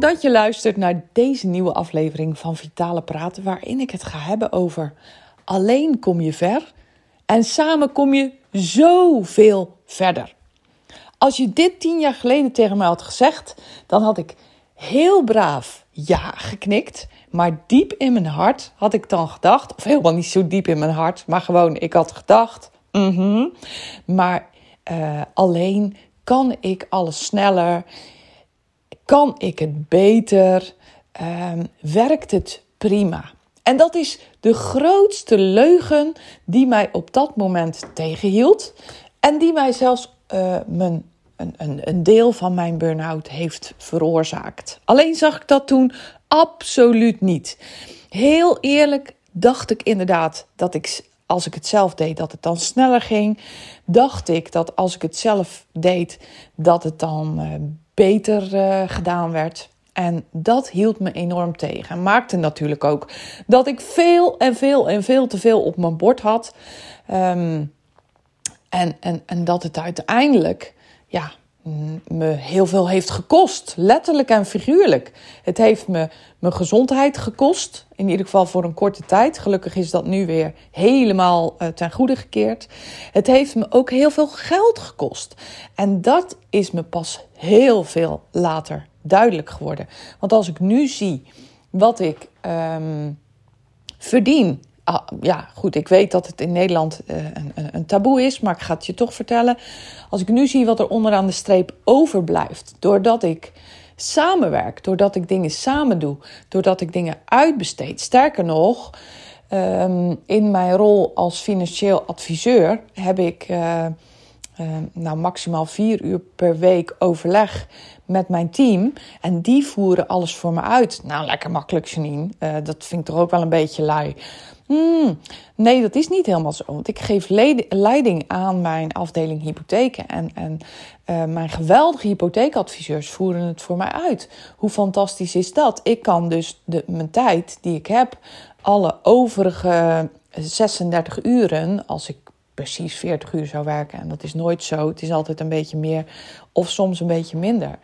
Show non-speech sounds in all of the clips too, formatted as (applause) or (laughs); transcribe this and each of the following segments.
dat je luistert naar deze nieuwe aflevering van Vitale Praten, waarin ik het ga hebben over alleen kom je ver en samen kom je zoveel verder. Als je dit tien jaar geleden tegen mij had gezegd, dan had ik heel braaf ja geknikt. Maar diep in mijn hart had ik dan gedacht, of helemaal niet zo diep in mijn hart, maar gewoon ik had gedacht, mhm. maar uh, alleen kan ik alles sneller, kan ik het beter, um, werkt het prima. En dat is de grootste leugen die mij op dat moment tegenhield en die mij zelfs uh, mijn een, een, een deel van mijn burn-out heeft veroorzaakt. Alleen zag ik dat toen absoluut niet. Heel eerlijk dacht ik inderdaad dat ik, als ik het zelf deed, dat het dan sneller ging. Dacht ik dat als ik het zelf deed, dat het dan uh, beter uh, gedaan werd. En dat hield me enorm tegen. En maakte natuurlijk ook dat ik veel en veel en veel te veel op mijn bord had. Um, en, en, en dat het uiteindelijk ja, me heel veel heeft gekost. Letterlijk en figuurlijk. Het heeft me mijn gezondheid gekost. In ieder geval voor een korte tijd. Gelukkig is dat nu weer helemaal uh, ten goede gekeerd. Het heeft me ook heel veel geld gekost. En dat is me pas heel veel later duidelijk geworden. Want als ik nu zie wat ik um, verdien ja, goed, ik weet dat het in Nederland uh, een, een, taboe is, maar ik ga het je toch vertellen. Als ik nu zie wat er onderaan de streep overblijft, doordat ik samenwerk, doordat ik dingen samen doe, doordat ik dingen uitbesteed. Sterker nog, um, in mijn rol als financieel adviseur heb ik uh, uh, nou, maximaal vier uur per week overleg met mijn team. En die voeren alles voor me uit. Nou, lekker makkelijk, Janine. Uh, dat vind ik toch ook wel een beetje lui. Hmm, nee, dat is niet helemaal zo. Want ik geef leiding aan mijn afdeling hypotheken. En, en uh, mijn geweldige hypotheekadviseurs voeren het voor mij uit. Hoe fantastisch is dat? Ik kan dus de, mijn tijd die ik heb, alle overige 36 uren, als ik precies 40 uur zou werken. En dat is nooit zo. Het is altijd een beetje meer of soms een beetje minder.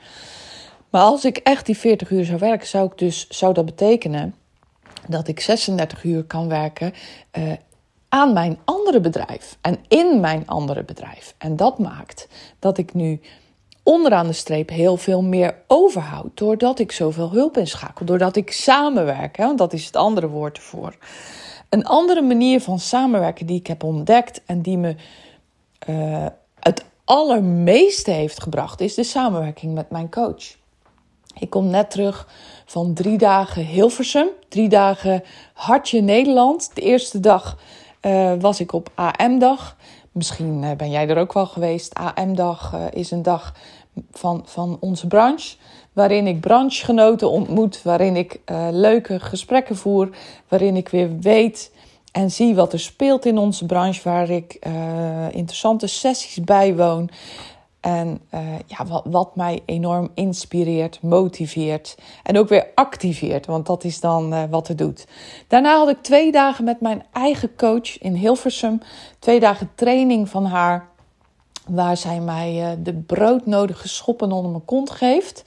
Maar als ik echt die 40 uur zou werken, zou, ik dus, zou dat betekenen dat ik 36 uur kan werken uh, aan mijn andere bedrijf en in mijn andere bedrijf. En dat maakt dat ik nu onderaan de streep heel veel meer overhoud. Doordat ik zoveel hulp inschakel. Doordat ik samenwerk. Hè, want dat is het andere woord ervoor. Een andere manier van samenwerken die ik heb ontdekt en die me uh, het allermeeste heeft gebracht, is de samenwerking met mijn coach. Ik kom net terug van drie dagen Hilversum, drie dagen Hartje Nederland. De eerste dag uh, was ik op AM-dag. Misschien uh, ben jij er ook wel geweest. AM-dag uh, is een dag van, van onze branche. Waarin ik branchegenoten ontmoet. Waarin ik leuke gesprekken voer. Waarin ik weer weet en zie wat er speelt in onze branche. Waar ik interessante sessies bijwoon. En uh, ja, wat, mij enorm inspireert, motiveert en ook weer activeert, want dat is dan uh, wat het doet. Daarna had ik twee dagen met mijn eigen coach in Hilversum, twee dagen training van haar, waar zij mij uh, de broodnodige schoppen onder mijn kont geeft.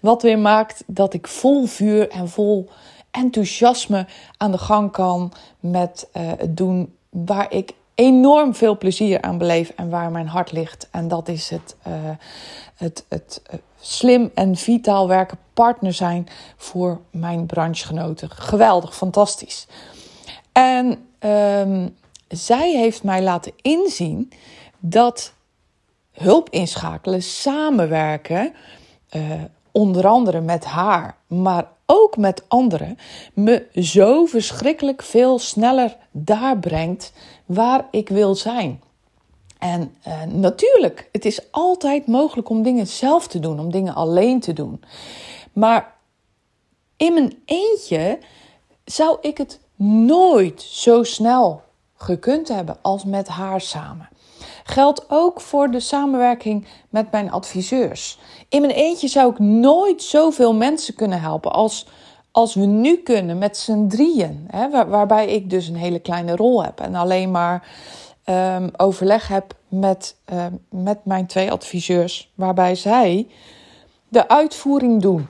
Wat weer maakt dat ik vol vuur en vol enthousiasme aan de gang kan met het doen waar ik enorm veel plezier aan beleef en waar mijn hart ligt. En dat is het, uh, het, het uh, slim en vitaal werken, partner zijn voor mijn branchegenoten. Geweldig, fantastisch. En um, zij heeft mij laten inzien dat hulp inschakelen, samenwerken, uh, onder andere met haar, maar ook met anderen, me zo verschrikkelijk veel sneller daar brengt waar ik wil zijn. En uh, natuurlijk, het is altijd mogelijk om dingen zelf te doen, om dingen alleen te doen. Maar in mijn eentje zou ik het nooit zo snel gekund hebben als met haar samen. Geldt ook voor de samenwerking met mijn adviseurs. In mijn eentje zou ik nooit zoveel mensen kunnen helpen als, als we nu kunnen met z'n drieën. Hè, waarbij ik dus een hele kleine rol heb en alleen maar um, overleg heb met, um, met mijn twee adviseurs, waarbij zij de uitvoering doen.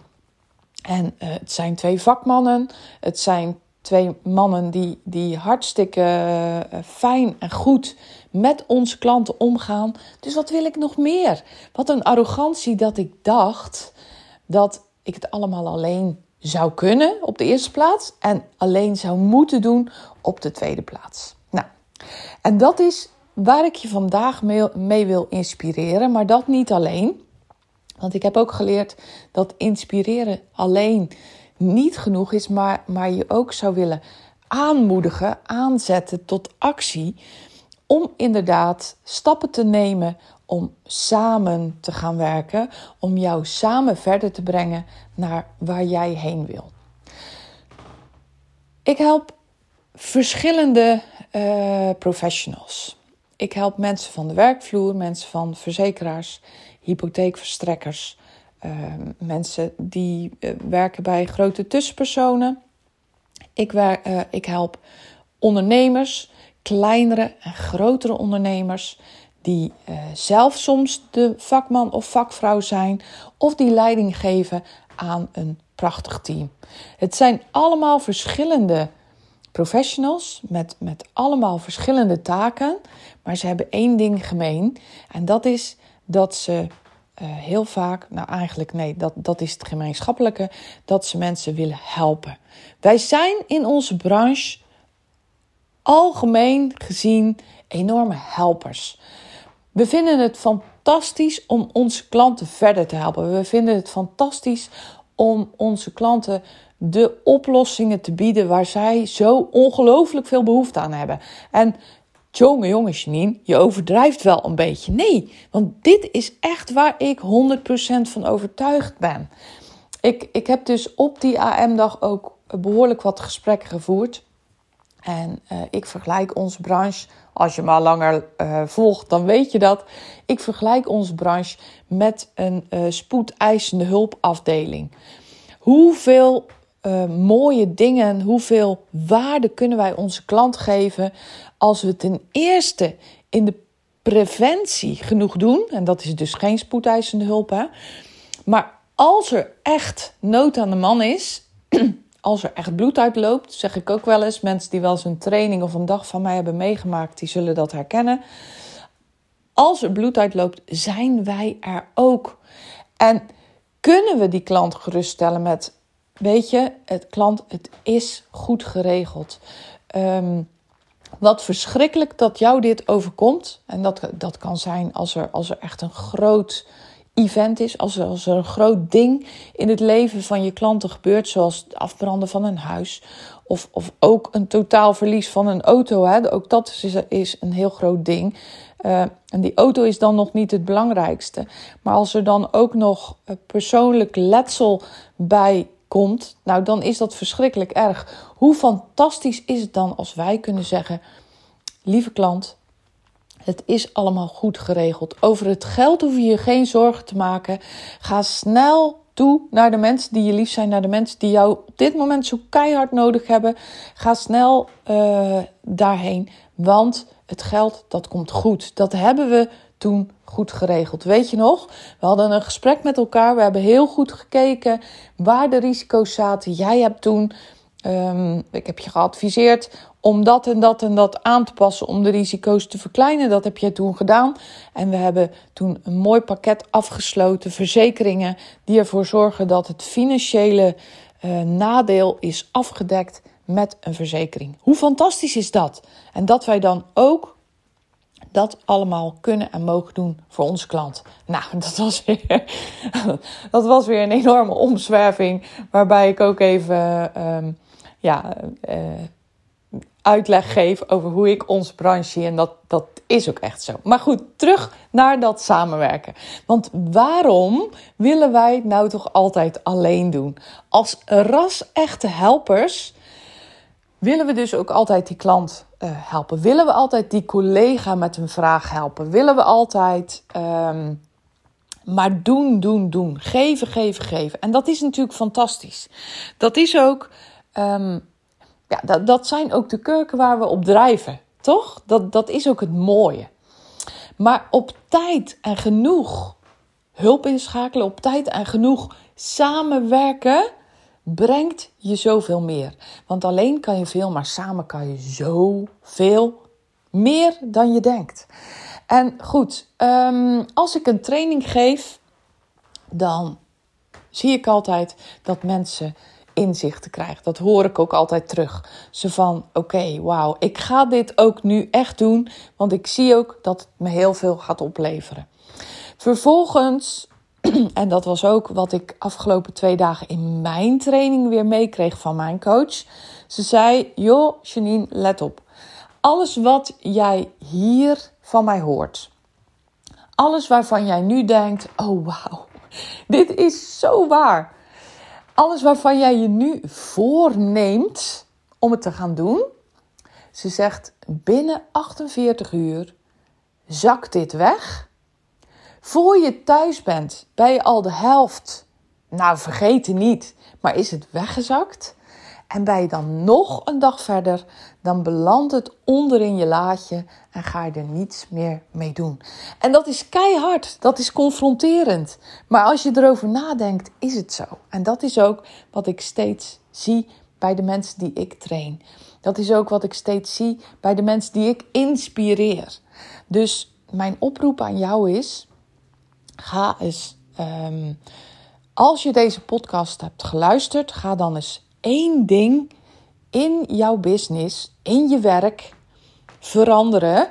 En uh, het zijn twee vakmannen, het zijn twee mannen die, die hartstikke uh, fijn en goed met onze klanten omgaan. Dus wat wil ik nog meer? Wat een arrogantie dat ik dacht dat ik het allemaal alleen zou kunnen op de eerste plaats en alleen zou moeten doen op de tweede plaats. Nou, en dat is waar ik je vandaag mee, wil inspireren, maar dat niet alleen. Want ik heb ook geleerd dat inspireren alleen niet genoeg is, maar, maar je ook zou willen aanmoedigen, aanzetten tot actie. Om inderdaad stappen te nemen om samen te gaan werken, om jou samen verder te brengen naar waar jij heen wil. Ik help verschillende uh, professionals. Ik help mensen van de werkvloer, mensen van verzekeraars, hypotheekverstrekkers, uh, mensen die uh, werken bij grote tussenpersonen. Ik, uh, ik help ondernemers, kleinere en grotere ondernemers, die zelf soms de vakman of vakvrouw zijn, of die leiding geven aan een prachtig team. Het zijn allemaal verschillende professionals met, met allemaal verschillende taken, maar ze hebben één ding gemeen. En dat is dat ze uh, heel vaak, nou eigenlijk nee, dat, dat is het gemeenschappelijke, dat ze mensen willen helpen. Wij zijn in onze branche algemeen gezien enorme helpers. We vinden het fantastisch om onze klanten verder te helpen. We vinden het fantastisch om onze klanten de oplossingen te bieden waar zij zo ongelooflijk veel behoefte aan hebben. En jongen, jongen, Janine, je overdrijft wel een beetje. Nee, want dit is echt waar ik 100% van overtuigd ben. Ik, ik heb dus op die AM-dag ook behoorlijk wat gesprekken gevoerd. En uh, ik vergelijk onze branche, als je maar langer uh, volgt, dan weet je dat. Ik vergelijk onze branche met een uh, spoedeisende hulpafdeling. Hoeveel uh, mooie dingen, hoeveel waarde kunnen wij onze klant geven als we ten eerste in de preventie genoeg doen, en dat is dus geen spoedeisende hulp, hè, maar als er echt nood aan de man is, (clears throat) als er echt bloed uitloopt, zeg ik ook wel eens, mensen die wel eens een training of een dag van mij hebben meegemaakt, die zullen dat herkennen. Als er bloed uitloopt, zijn wij er ook. En kunnen we die klant geruststellen met weet je, het klant, het is goed geregeld. Um, wat verschrikkelijk dat jou dit overkomt. En dat, dat kan zijn als er, als er echt een groot event is. Als er, als er een groot ding in het leven van je klanten gebeurt. Zoals het afbranden van een huis. Of, of ook een totaal verlies van een auto. Hè. Ook dat is, is een heel groot ding. Uh, en die auto is dan nog niet het belangrijkste. Maar als er dan ook nog persoonlijk letsel bij komt, nou dan is dat verschrikkelijk erg. Hoe fantastisch is het dan als wij kunnen zeggen: lieve klant, het is allemaal goed geregeld. Over het geld hoef je je geen zorgen te maken. Ga snel toe naar de mensen die je lief zijn, naar de mensen die jou op dit moment zo keihard nodig hebben. Ga snel uh, daarheen, want het geld dat komt goed. Dat hebben we toen goed geregeld. Weet je nog? We hadden een gesprek met elkaar. We hebben heel goed gekeken waar de risico's zaten. Jij hebt toen, um, ik heb je geadviseerd om dat en dat en dat aan te passen om de risico's te verkleinen. Dat heb jij toen gedaan. En we hebben toen een mooi pakket afgesloten, verzekeringen die ervoor zorgen dat het financiële uh, nadeel is afgedekt met een verzekering. Hoe fantastisch is dat? En dat wij dan ook dat allemaal kunnen en mogen doen voor onze klant. Nou, (laughs) dat was weer, dat was weer een enorme omzwerving. Waarbij ik ook even, um, ja, uh, uitleg geef over hoe ik onze branche zie. En dat, dat is ook echt zo. Maar goed, terug naar dat samenwerken. Want waarom willen wij het nou toch altijd alleen doen? Als ras echte helpers willen we dus ook altijd die klant uh, helpen. Willen we altijd die collega met een vraag helpen? Willen we altijd. Um, maar doen, doen, doen. Geven, geven, geven. En dat is natuurlijk fantastisch. Dat is ook. Um, ja, dat, dat zijn ook de kurken waar we op drijven. Toch? Dat, dat is ook het mooie. Maar op tijd en genoeg hulp inschakelen, op tijd en genoeg samenwerken, brengt je zoveel meer. Want alleen kan je veel, maar samen kan je zoveel meer dan je denkt. En goed, um, als ik een training geef, dan zie ik altijd dat mensen inzichten krijgen. Dat hoor ik ook altijd terug. Ze van, oké, wauw, ik ga dit ook nu echt doen, want ik zie ook dat het me heel veel gaat opleveren. Vervolgens, (clears throat) en dat was ook wat ik afgelopen twee dagen in mijn training weer meekreeg van mijn coach. Ze zei, joh, Janine, let op. Alles wat jij hier van mij hoort, alles waarvan jij nu denkt, oh wauw, (laughs) dit is zo waar alles waarvan jij je nu voorneemt om het te gaan doen. Ze zegt binnen 48 uur zakt dit weg. Voor je thuis bent, ben je al de helft. Nou, vergeet het niet, maar is het weggezakt? En ben je dan nog een dag verder, dan belandt het onder in je laadje en ga je er niets meer mee doen. En dat is keihard, dat is confronterend. Maar als je erover nadenkt, is het zo. En dat is ook wat ik steeds zie bij de mensen die ik train. Dat is ook wat ik steeds zie bij de mensen die ik inspireer. Dus mijn oproep aan jou is: ga eens. Um, als je deze podcast hebt geluisterd, ga dan eens één ding in jouw business, in je werk veranderen.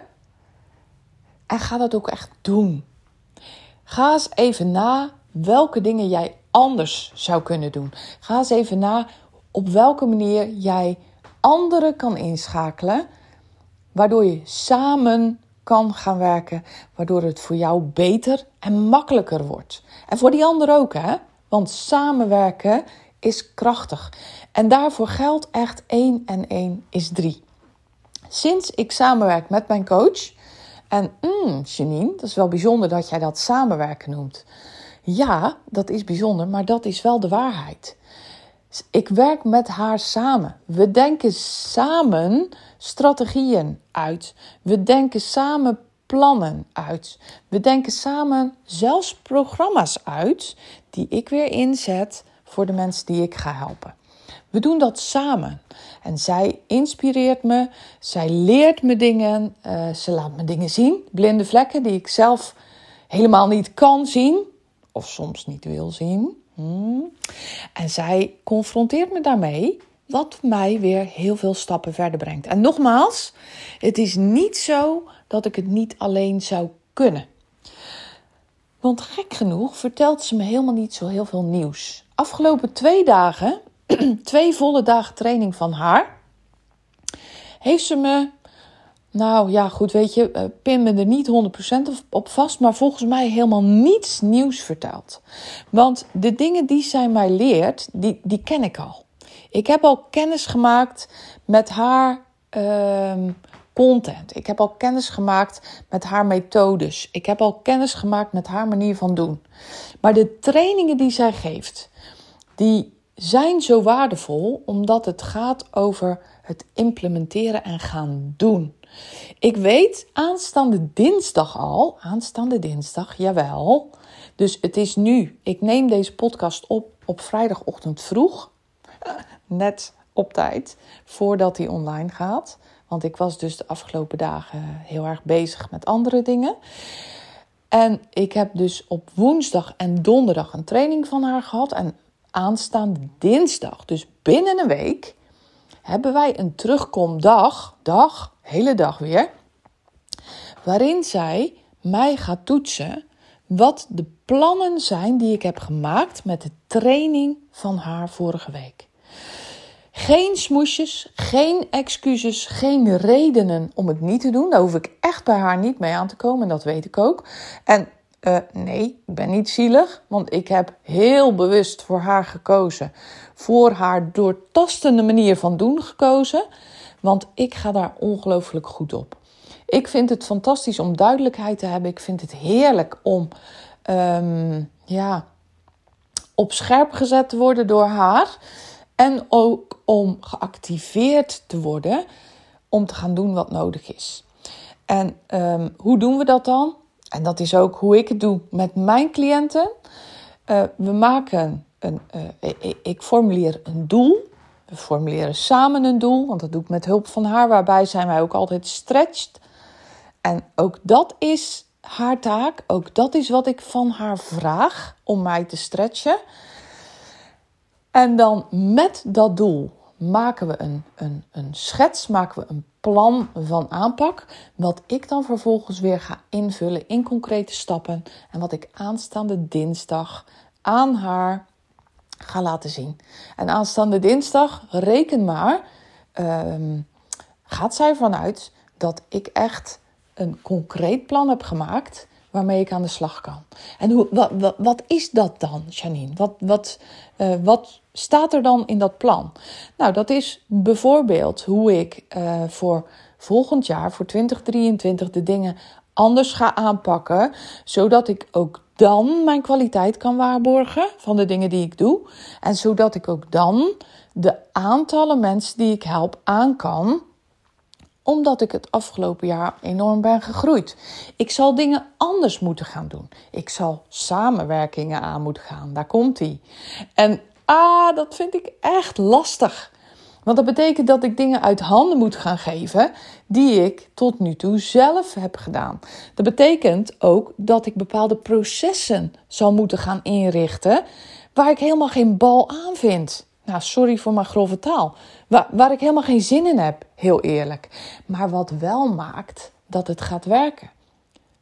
En ga dat ook echt doen. Ga eens even na welke dingen jij anders zou kunnen doen. Ga eens even na op welke manier jij anderen kan inschakelen, waardoor je samen kan gaan werken, waardoor het voor jou beter en makkelijker wordt. En voor die ander ook, hè? Want samenwerken is krachtig. En daarvoor geldt echt 1 en 1 is 3. Sinds ik samenwerk met mijn coach, en mm, Janine, dat is wel bijzonder dat jij dat samenwerken noemt. Ja, dat is bijzonder, maar dat is wel de waarheid. Ik werk met haar samen. We denken samen strategieën uit. We denken samen plannen uit. We denken samen zelfs programma's uit die ik weer inzet voor de mensen die ik ga helpen. We doen dat samen. En zij inspireert me, zij leert me dingen, uh, ze laat me dingen zien, blinde vlekken die ik zelf helemaal niet kan zien of soms niet wil zien. Hmm. En zij confronteert me daarmee, wat mij weer heel veel stappen verder brengt. En nogmaals, het is niet zo dat ik het niet alleen zou kunnen. Want gek genoeg vertelt ze me helemaal niet zo heel veel nieuws. Afgelopen twee dagen (clears throat) twee volle dagen training van haar. Heeft ze me, nou ja, goed, weet je, uh, pin me er niet 100% op vast, maar volgens mij helemaal niets nieuws verteld. Want de dingen die zij mij leert, die, die ken ik al. Ik heb al kennis gemaakt met haar uh, content. Ik heb al kennis gemaakt met haar methodes. Ik heb al kennis gemaakt met haar manier van doen. Maar de trainingen die zij geeft, die zijn zo waardevol omdat het gaat over het implementeren en gaan doen. Ik weet aanstaande dinsdag al, aanstaande dinsdag, jawel. Dus het is nu, ik neem deze podcast op op vrijdagochtend vroeg, (laughs) net op tijd, voordat hij online gaat. Want ik was dus de afgelopen dagen heel erg bezig met andere dingen. En ik heb dus op woensdag en donderdag een training van haar gehad. En aanstaande dinsdag, dus binnen een week, hebben wij een terugkomdag, dag, hele dag weer, waarin zij mij gaat toetsen wat de plannen zijn die ik heb gemaakt met de training van haar vorige week. Geen smoesjes, geen excuses, geen redenen om het niet te doen. Daar hoef ik echt bij haar niet mee aan te komen, en dat weet ik ook. En uh, nee, ik ben niet zielig, want ik heb heel bewust voor haar gekozen. Voor haar doortastende manier van doen gekozen. Want ik ga daar ongelooflijk goed op. Ik vind het fantastisch om duidelijkheid te hebben. Ik vind het heerlijk om um, ja, op scherp gezet te worden door haar. En om geactiveerd te worden om te gaan doen wat nodig is. En um, hoe doen we dat dan? En dat is ook hoe ik het doe met mijn cliënten. Uh, we maken een, uh, ik, formuleer een doel. We formuleren samen een doel, want dat doe ik met hulp van haar, waarbij zijn wij ook altijd stretched. En ook dat is haar taak, ook dat is wat ik van haar vraag om mij te stretchen. En dan met dat doel maken we een, een, een schets, maken we een plan van aanpak. Wat ik dan vervolgens weer ga invullen in concrete stappen. En wat ik aanstaande dinsdag aan haar ga laten zien. En aanstaande dinsdag, reken maar, um, gaat zij vanuit dat ik echt een concreet plan heb gemaakt waarmee ik aan de slag kan. En hoe, wat, wat, wat is dat dan, Janine? Wat, wat, uh, wat staat er dan in dat plan? Nou, dat is bijvoorbeeld hoe ik uh, voor volgend jaar, voor 2023, de dingen anders ga aanpakken, zodat ik ook dan mijn kwaliteit kan waarborgen van de dingen die ik doe. En zodat ik ook dan de aantallen mensen die ik help aan kan omdat ik het afgelopen jaar enorm ben gegroeid. Ik zal dingen anders moeten gaan doen. Ik zal samenwerkingen aan moeten gaan. Daar komt ie. En ah, dat vind ik echt lastig. Want dat betekent dat ik dingen uit handen moet gaan geven die ik tot nu toe zelf heb gedaan. Dat betekent ook dat ik bepaalde processen zal moeten gaan inrichten waar ik helemaal geen bal aan vind. Nou, sorry voor mijn grove taal. Waar, waar ik helemaal geen zin in heb, heel eerlijk. Maar wat wel maakt dat het gaat werken.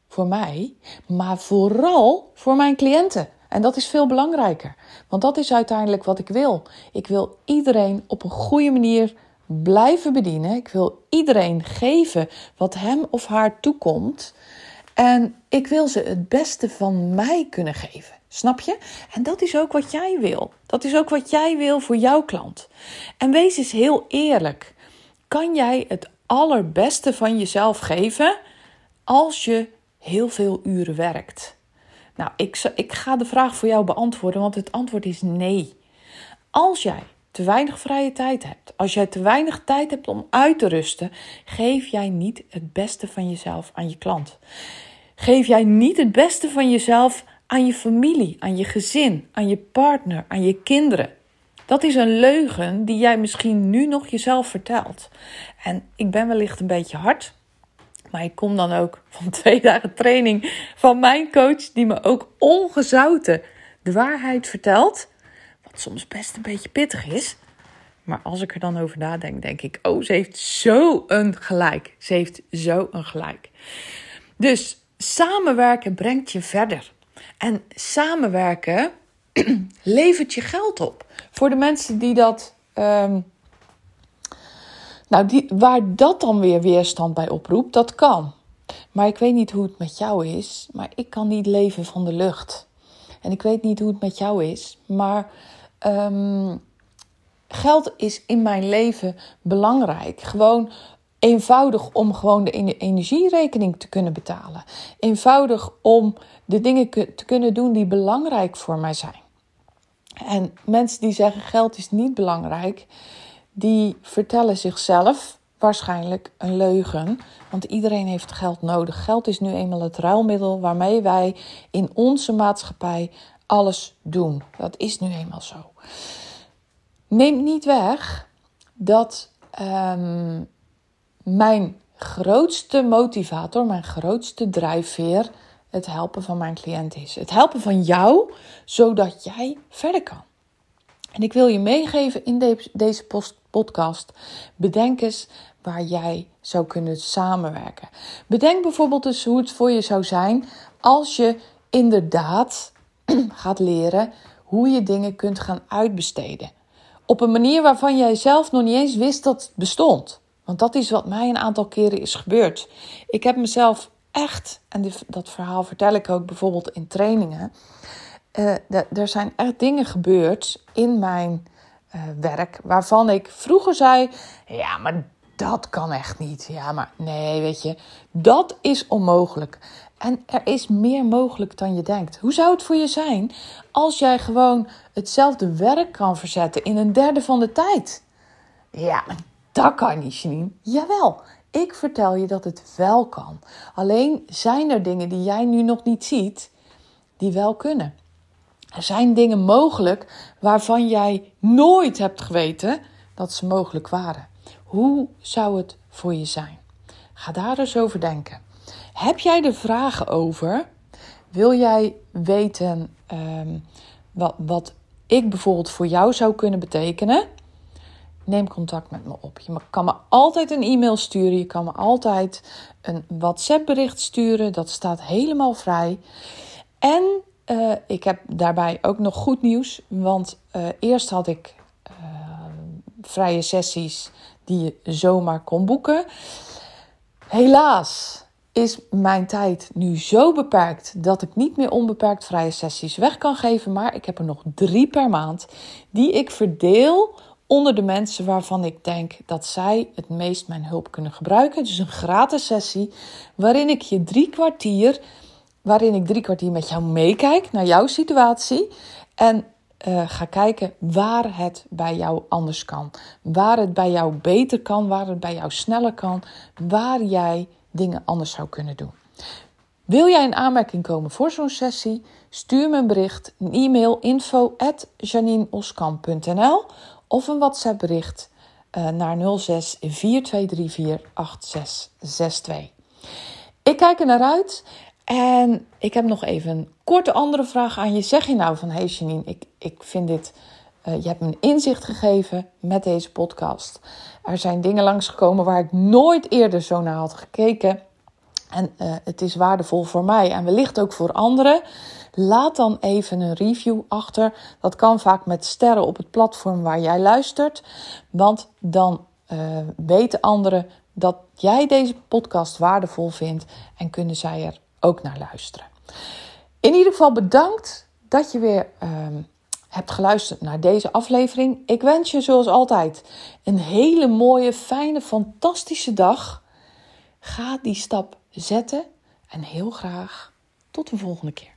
Voor mij, maar vooral voor mijn cliënten. En dat is veel belangrijker. Want dat is uiteindelijk wat ik wil. Ik wil iedereen op een goede manier blijven bedienen. Ik wil iedereen geven wat hem of haar toekomt. En ik wil ze het beste van mij kunnen geven. Snap je? En dat is ook wat jij wil. Dat is ook wat jij wil voor jouw klant. En wees eens heel eerlijk. Kan jij het allerbeste van jezelf geven als je heel veel uren werkt? Nou, ik, ik ga de vraag voor jou beantwoorden, want het antwoord is nee. Als jij te weinig vrije tijd hebt, als jij te weinig tijd hebt om uit te rusten, geef jij niet het beste van jezelf aan je klant. Geef jij niet het beste van jezelf aan je familie, aan je gezin, aan je partner, aan je kinderen. Dat is een leugen die jij misschien nu nog jezelf vertelt. En ik ben wellicht een beetje hard, maar ik kom dan ook (laughs) van twee dagen training van mijn coach, die me ook ongezouten de waarheid vertelt. Wat soms best een beetje pittig is. Maar als ik er dan over nadenk, denk ik: oh, ze heeft zo een gelijk. Ze heeft zo een gelijk. Dus samenwerken brengt je verder. En samenwerken (clears throat) levert je geld op. Voor de mensen die dat. Um, nou, die, waar dat dan weer weerstand bij oproept, dat kan. Maar ik weet niet hoe het met jou is. Maar ik kan niet leven van de lucht. En ik weet niet hoe het met jou is. Maar um, geld is in mijn leven belangrijk. Gewoon eenvoudig om gewoon de energierekening te kunnen betalen. Eenvoudig om de dingen te kunnen doen die belangrijk voor mij zijn. En mensen die zeggen geld is niet belangrijk, die vertellen zichzelf waarschijnlijk een leugen. Want iedereen heeft geld nodig. Geld is nu eenmaal het ruilmiddel waarmee wij in onze maatschappij alles doen. Dat is nu eenmaal zo. Neemt niet weg dat um, mijn grootste motivator, mijn grootste drijfveer het helpen van mijn cliënt is. Het helpen van jou, zodat jij verder kan. En ik wil je meegeven in deze podcast. Bedenk eens waar jij zou kunnen samenwerken. Bedenk bijvoorbeeld eens hoe het voor je zou zijn als je inderdaad (clears throat) gaat leren hoe je dingen kunt gaan uitbesteden. Op een manier waarvan jij zelf nog niet eens wist dat het bestond. Want dat is wat mij een aantal keren is gebeurd. Ik heb mezelf echt, en dat verhaal vertel ik ook bijvoorbeeld in trainingen. Uh, er zijn echt dingen gebeurd in mijn uh, werk waarvan ik vroeger zei: ja, maar dat kan echt niet. Ja, maar nee, weet je, dat is onmogelijk. En er is meer mogelijk dan je denkt. Hoe zou het voor je zijn als jij gewoon hetzelfde werk kan verzetten in een derde van de tijd? Ja, dat kan niet, Janine. Jawel, ik vertel je dat het wel kan. Alleen zijn er dingen die jij nu nog niet ziet, die wel kunnen. Er zijn dingen mogelijk waarvan jij nooit hebt geweten dat ze mogelijk waren. Hoe zou het voor je zijn? Ga daar eens over denken. Heb jij er vragen over? Wil jij weten um, wat, wat ik bijvoorbeeld voor jou zou kunnen betekenen? Neem contact met me op. Je kan me altijd een e-mail sturen. Je kan me altijd een WhatsApp-bericht sturen. Dat staat helemaal vrij. En uh, ik heb daarbij ook nog goed nieuws. Want uh, eerst had ik uh, vrije sessies die je zomaar kon boeken. Helaas is mijn tijd nu zo beperkt dat ik niet meer onbeperkt vrije sessies weg kan geven. Maar ik heb er nog drie per maand die ik verdeel onder de mensen waarvan ik denk dat zij het meest mijn hulp kunnen gebruiken. Dus een gratis sessie waarin ik je drie kwartier, waarin ik drie kwartier met jou meekijk naar jouw situatie en uh, ga kijken waar het bij jou anders kan. Waar het bij jou beter kan, waar het bij jou sneller kan, waar jij dingen anders zou kunnen doen. Wil jij in aanmerking komen voor zo'n sessie? Stuur me een bericht, een e-mail info at of een WhatsApp bericht uh, naar 06 4234 8662. Ik kijk er naar uit en ik heb nog even een korte andere vraag aan je. Zeg je nou van, hey Janine, ik, ik vind dit... Uh, je hebt me een inzicht gegeven met deze podcast. Er zijn dingen langsgekomen waar ik nooit eerder zo naar had gekeken. En uh, het is waardevol voor mij en wellicht ook voor anderen. Laat dan even een review achter. Dat kan vaak met sterren op het platform waar jij luistert. Want dan uh, weten anderen dat jij deze podcast waardevol vindt en kunnen zij er ook naar luisteren. In ieder geval bedankt dat je weer uh, hebt geluisterd naar deze aflevering. Ik wens je zoals altijd een hele mooie, fijne, fantastische dag. Ga die stap zetten en heel graag tot de volgende keer.